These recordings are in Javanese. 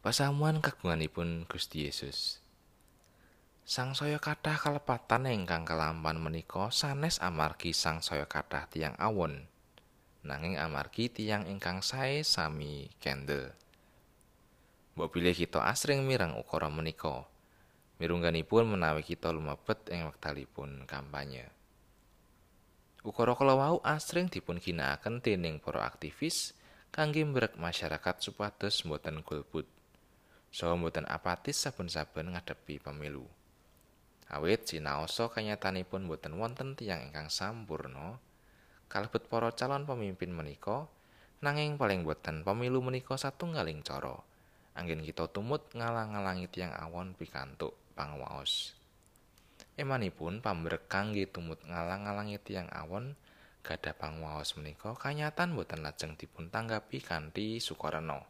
Pasamuan kagunganipun Gusti Yesus. Sangsaya kathah kalepatan ingkang kelampan menika sanes amargi sangsaya kathah tiang awon. Nanging amargi tiang ingkang sae sami kendel. Mbok bilih kita asring mireng ukara menika. Mirungganipun menawi kita lumebet ing wektalipun kampanye. Ukara kala wau asring dipun ginakaken dening para aktivis kangge mbrek masyarakat supados mboten golput. Saha mboten apatis saben-saben ngadepi pemilu. Awit sinaosa kanyatanipun mboten wonten tiyang ingkang sampurna kalebet para calon pemimpin menika nanging paling boten pemilu menika satunggaling cara anggen kita tumut ngalang-alangi tiyang awon pikantuk pangwaos. Emanipun pambrek kangge tumut ngalang-alangi tiyang awon gadah pangwaos menika kanyatan boten lajeng dipun tanggapi kanthi sukarena.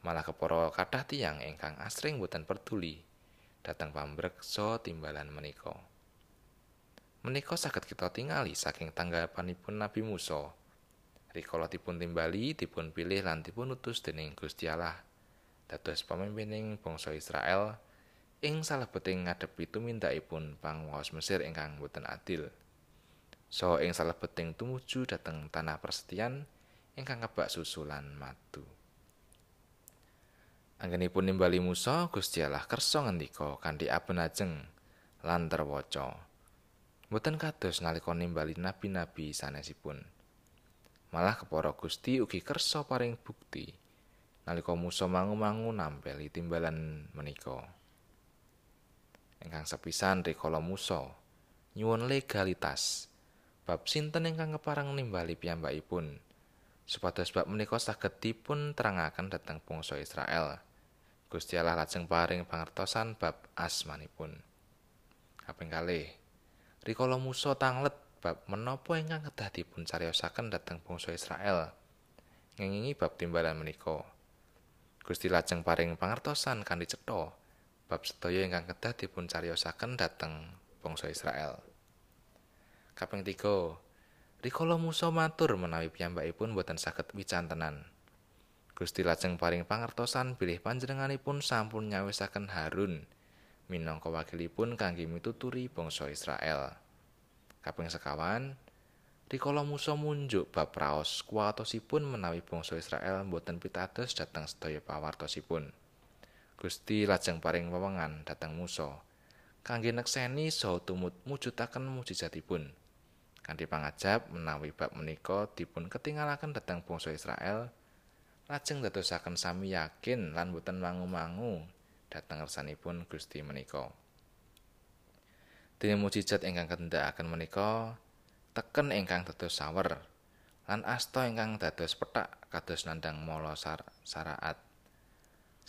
Malah kepara kathah tiyang ingkang asring boten peduli dhateng pambreksa timbalan menika. Menika saged kita tingali saking tanggapanipun Nabi Musa. Rikala dipun timbali, dipun pilih lan dipun utus dening Gusti Allah dados pamimpining bangsa Israel ing salebeting ngadepi tumindakipun pangwaos Mesir ingkang boten adil. So ing salebeting tumuju dhateng tanah persettian ingkang kebak susu lan madu. Anggenipun nimbali Musa, Gusti Allah kersa ngendika kanthi abenajeng lan terwaca. Mboten kados nalika nimbali nabi-nabi sanesipun. Malah kepara Gusti ugi kersa paring bukti nalika Musa mangu-mangu nampeli timbalan menika. Ingkang sepisan rikala Musa nyuwun legalitas bab sinten ingkang kepareng nimbali piyambakipun supados bab menika saged dipun terangaken dhateng bangsa Israel. Gusti Allah lajeng paring pangertosan bab asmanipun. Kaping kalih, rikala Musa tanglet bab menapa ingkang kedah dipun cariyosaken dhateng bangsa Israel. Ngengingi bab timbalan menika. Gusti lajeng paring pangertosan kanthi cetha bab sedaya ingkang kedah dipun cariyosaken dhateng bangsa Israel. Kaping 3, rikala Musa matur menawi piyambakipun boten saged wicantenan. Gusti lajeng paring pangertosan bilih panjenenganipun sampun nyawisaken Harun minangka wakilipun kangge mituturi bangsa Israel. Kaping sekawan, rikala Musa munjuk bab raos kuwatosipun menawi bangsa Israel boten pitados dhateng sedaya pawartosipun. Gusti lajeng paring wewengan dhateng Musa kangge nekseni saha tumut mujudaken mujizatipun. Kanthi pangajab menawi bab menika dipun ketinggalaken dhateng bangsa Israel, lajeng dadosaken sami yakin lan boten mangu-mangu dhateng ngersanipun Gusti menika. Dene mujizat ingkang kendhakaken menika teken ingkang dados sawer lan asta ingkang dados petak kados nandang mala sar saraat.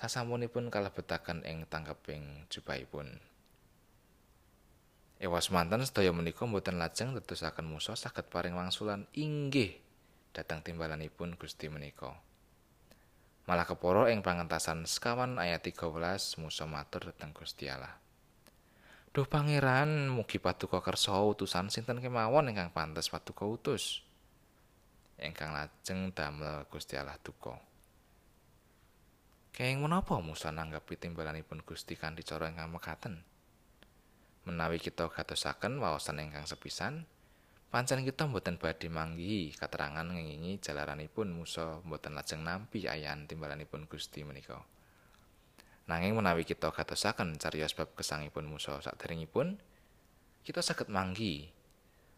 Sasampunipun kalebetaken ing tangkeping jubahipun. Ewas manten sedaya menika boten lajeng dadosaken Musa saged paring wangsulan inggih dhateng timbalanipun Gusti menika. Malah keporo ing pangentasan sekawan ayat 13 Musa matur dhateng Gusti Allah. Duh pangeran mugi paduka kersa utusan sinten kemawon ingkang pantes paduka utus. Ingkang lajeng damel Gusti Allah duka. Kenging menapa Musa nanggapi timbalanipun Gusti kanthi cara ingkang mekaten? Menawi kita gatosaken wawasan ingkang sepisan, Pancen kita mboten badhe manggihi katerangan ngengingi jalaranipun Musa mboten lajeng nampi ayahan timbalanipun Gusti menika. Nanging menawi kita gatosaken cariyos bab kesangipun Musa saderengipun, kita saged manggi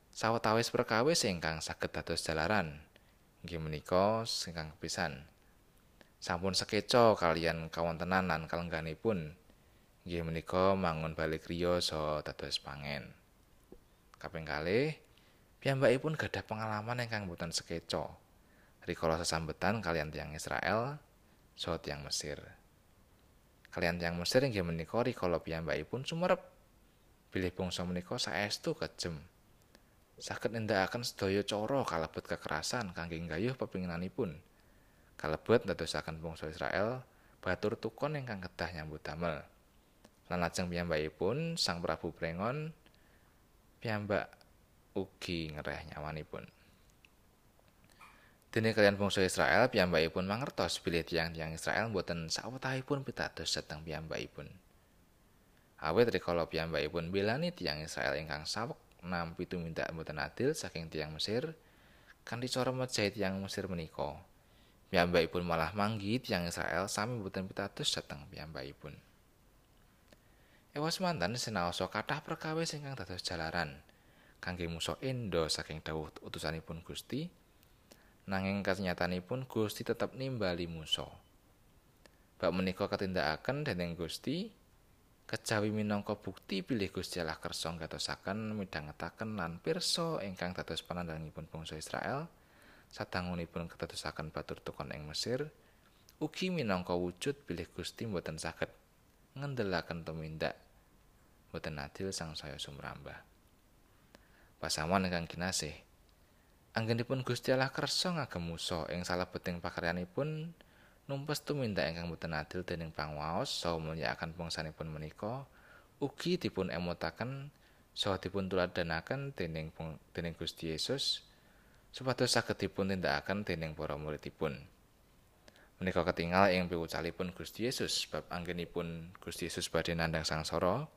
sawetawis perkawis ingkang saged dados jalaran. Inggih menika ingkang pisan. Sampun sekeca kalian kawontenan lan kalengganipun. Inggih menika mangun balik riya saha dados pangen. Kaping kalih Piyambakipun gadah pengalaman ingkang boten sekeca. Rikala sesambetan kalian tiang Israel saha tiang Mesir. Kalian tiang Mesir inggih menika rikala piyambakipun sumerep bilih bangsa menika saestu kejem. Saged nindakaken sedaya cara kalebet kekerasan kangge nggayuh pepinginanipun. Kalebet ndadosaken bangsa Israel batur tukon ingkang kedah nyambut damel. Lan lajeng piyambakipun Sang Prabu Prengon piyambak ugi ngereh nyawanipun. Dene kalian bangsa Israel piyambakipun mangertos bilih tiang-tiang Israel boten sawetahipun pitados dhateng piyambakipun. Awit rikala piyambakipun belani tiang Israel ingkang sawek nampi tumindak boten adil saking tiang Mesir kanthi cara mejahi tiang Mesir menika. Piyambakipun malah manggi tiang Israel sami boten pitados dhateng piyambakipun. Ewas mantan sinaosa kathah perkawis ingkang dados jalaran kangge musuh endo saking dawuh utusanipun Gusti. nanging kasenyatanipun Gusti tetep nimbali musa. Bab menika katindakaken dening Gusti kejawi minangka bukti bilih Gusti Allah kersa ngatosaken midhangetaken lan pirsa ingkang dados panandhangipun bangsa Israel sadangunipun kedadosaken batur tukon ing Mesir ugi minangka wujud bilih Gusti mboten saged ngendelaken tumindak mboten adil sang saya sumrambah. Pasamuan ingkang kinasih, Anggenipun Gusti Allah kersa ngagem Musa ing salebeting pakaryanipun numpes tumindak ingkang boten adil dening pangwaos saha mulyakaken bangsanipun menika ugi dipun emutaken saha dipun tuladhanaken dening dening Gusti Yesus supados saged dipun tindakaken dening para muridipun. Menika ketingal ing piwucalipun Gusti Yesus bab anggenipun Gusti Yesus badhe nandhang sangsara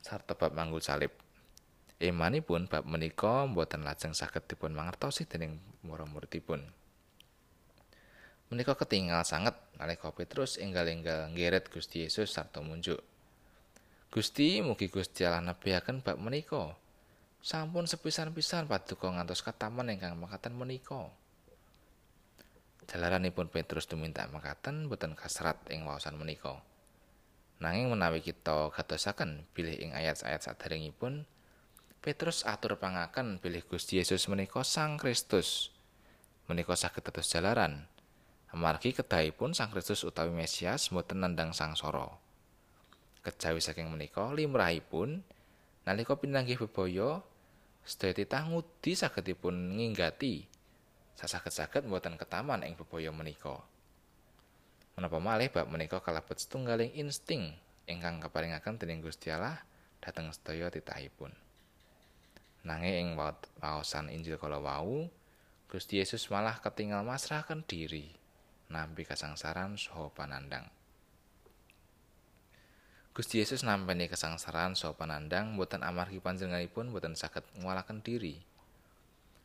sarta bab manggul salib. Imanipun bab menika boten lajeng saged dipun mangertosi dening murid-muridipun. Menika ketingal sanget nalika Petrus enggal-enggal nggeret Gusti Yesus sarta munjuk. Gusti mugi Gusti Allah nebihaken bab menika. Sampun sepisan-pisan paduka ngantos kataman ingkang makaten menika. Jalaranipun Petrus tuminta makaten boten kasrat ing waosan menika. Nanging menawi kita gatosaken bilih ing ayat-ayat saderengipun Petrus atur pangaken bilih Gusti Yesus menika Sang Kristus. Menika saged dados jalaran. Amargi kedahipun Sang Kristus utawi Mesias mboten nandhang sangsara. Kejawi saking menika limrahipun nalika pinanggih bebaya sedaya titah ngudi sagedipun nginggati sasaged-saged mboten ketaman ing bebaya menika. Menapa malih bab menika kalebet setunggaling insting ingkang kaparingaken dening Gusti Allah dhateng sedaya titahipun. Nanging ing waosan Injil kala wau, Gusti Yesus malah ketinggal masrahaken diri nampi kasangsaran saha panandang. Gusti Yesus nampeni kasangsaran saha panandang boten amargi panjenenganipun boten saged ngwalaken diri.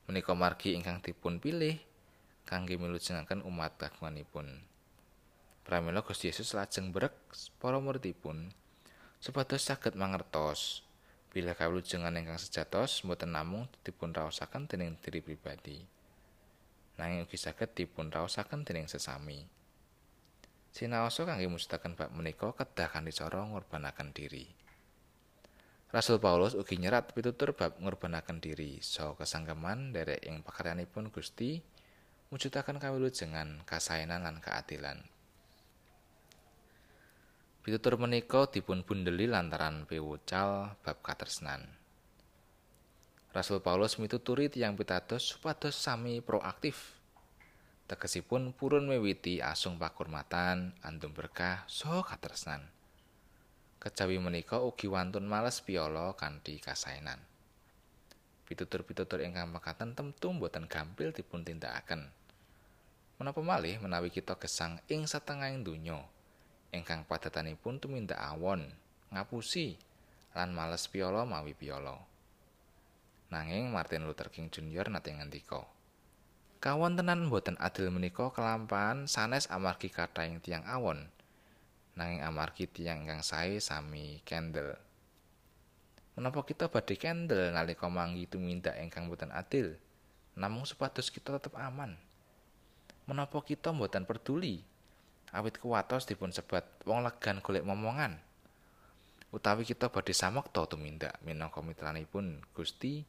Menika margi ingkang dipun pilih kangge milujengaken umat kagunganipun. Pramila Gusti Yesus lajeng brek para muridipun supados saged mangertos Bila kawulujengan ingkang sejatos mboten namung dipun raosaken dening diri pribadi. Nanging ugi saged dipun raosaken dening sesami. Sinaosa kangge mujudaken bab menika kedah kanthi cara ngorbanaken diri. Rasul Paulus ugi nyerat pitutur bab ngorbanaken diri saha kesanggeman derek ing pakaryanipun Gusti mujudaken kawulujengan, kasaenan lan keadilan. Pitutur menika dipun bundeli lantaran piwucal bab katresnan. Rasul Paulus mituturi tiyang pitados supados sami proaktif. Tegesipun purun miwiti asung pakurmatan, andum berkah, so katresnan. Kejawi menika ugi wantun males piolo kanthi kasainan. Pitutur-pitutur ingkang mekaten temtu boten gampil dipun tindakaken. Menapa malih menawi kita gesang ing satengahing donya, ingkang padatanipun tumindak awon, ngapusi, lan males piolo mawi piolo. Nanging Martin Luther King Jr. nate ngendika, "Kawontenan boten adil menika kelampahan sanes amargi kathahing tiang awon, nanging amargi tiang ingkang sae sami kendel." Menapa kita badhe kendel nalika manggi tumindak ingkang boten adil, namung supados kita tetep aman? Menapa kita boten peduli awit kuwatos dipun sebat wong legan golek momongan. Utawi kita badhe samekta tumindak minangka mitranipun Gusti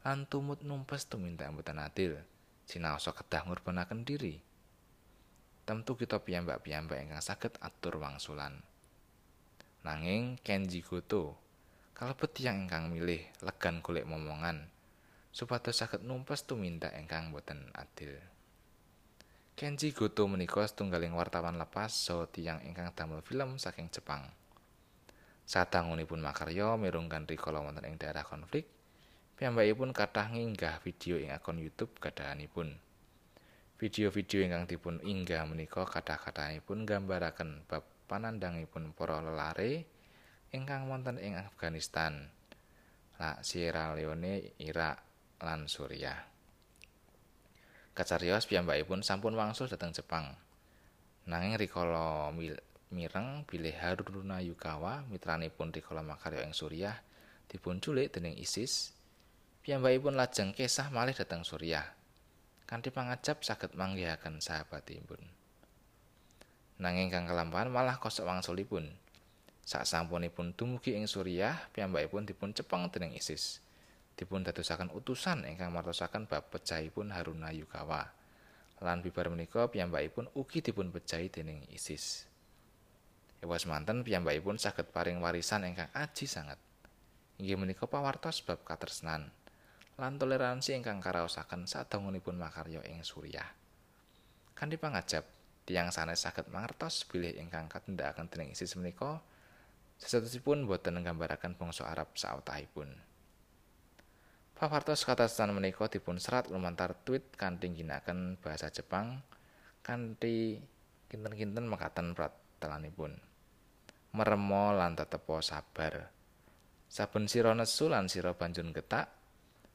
lan tumut numpes tumindak mboten adil. Sinaosa kedah ngurbanaken diri. Tentu kita piyambak-piyambak ingkang saged atur wangsulan. Nanging Kenji Goto kalebet tiyang ingkang milih legan golek momongan supados saged numpes tumindak ingkang boten adil Kenji Goto menika setunggaling wartawan lepas saha tiyang ingkang damel film saking Jepang. Sadangunipun makarya mirunggan rikala wonten ing daerah konflik, Piyambakipun kathah nginggah video ing akun YouTube kadahanipun. Video-video ingkang dipun inggah menika kathah-kathahipun nggambaraken bab panandhangipun para lelare ingkang wonten ing Afghanistan, La Sierra Leone, Irak, lan Suriah. Kacariyos piyambakipun sampun wangsul dhateng Jepang. Nanging rikala mireng bilih Haruna Yukawa mitranipun rikala makarya ing Suriah dipun culik dening ISIS piyambakipun lajeng kesah malih dhateng Suriah. Kanthi pangajab saged manggihaken sahabatipun. Nanging kang kelampahan malah kosok wangsulipun. Sak sampunipun dumugi ing Suriah, piyambakipun dipun cepeng dening ISIS. Dipun dadosaken utusan ingkang martosaken bab pecahipun Haruna Yukawa. Lan bibar menika piyambakipun ugi dipun pejahi dening ISIS. Ewas manten piyambakipun saged paring warisan ingkang aji sanget. Inggih menika pawartos bab katresnan. lan toleransi ingkang karaosaken sadangunipun makarya ing Suriah. Kanthi pangajab, tiyang sanes saged mangertos bilih ingkang katindakaken dening ISIS menika sesatosipun boten nggambaraken bangsa Arab sautahipun. Pawartos katasan menika dipun serat lumantar tweet kanthi ginakaken bahasa Jepang kanthi kinten-kinten mekaten pratelanipun. Meremo lan tetepo sabar. Saben sira nesu lan sira banjur getak,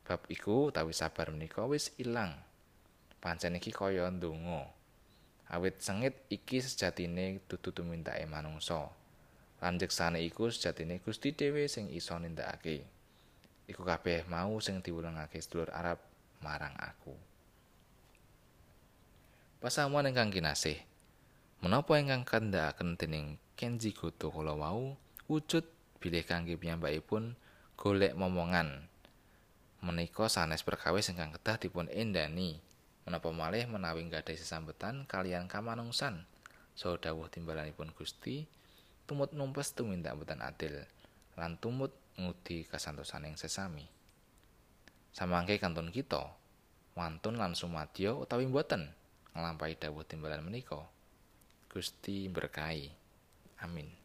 Bab iku utawi sabar menika wis ilang. Pancen iki kaya ndonga. Awit sengit iki sejatine dudu tumindake manungsa. Lanjeksane iku sejatine Gusti dhewe sing isa nindakake. Iku kabeh mau sing diwulangake sedulur Arab marang aku. Pasamuan ingkang kinasih. Menapa ingkang kandhakaken dening Kenji Goto kala wau wujud bilih kangge piyambakipun golek momongan menika sanes perkawis ingkang kedah dipun endani menapa malih menawi gadhahi sesambetan kalian kamanungsan saha dawuh timbalanipun Gusti tumut numpes tumindak boten adil lan tumut ngudi kasantosaning sesami. Samangke kantun kita wantun lan sumadyo utawi boten nglampahi dawuh timbalan menika. Gusti berkahi. Amin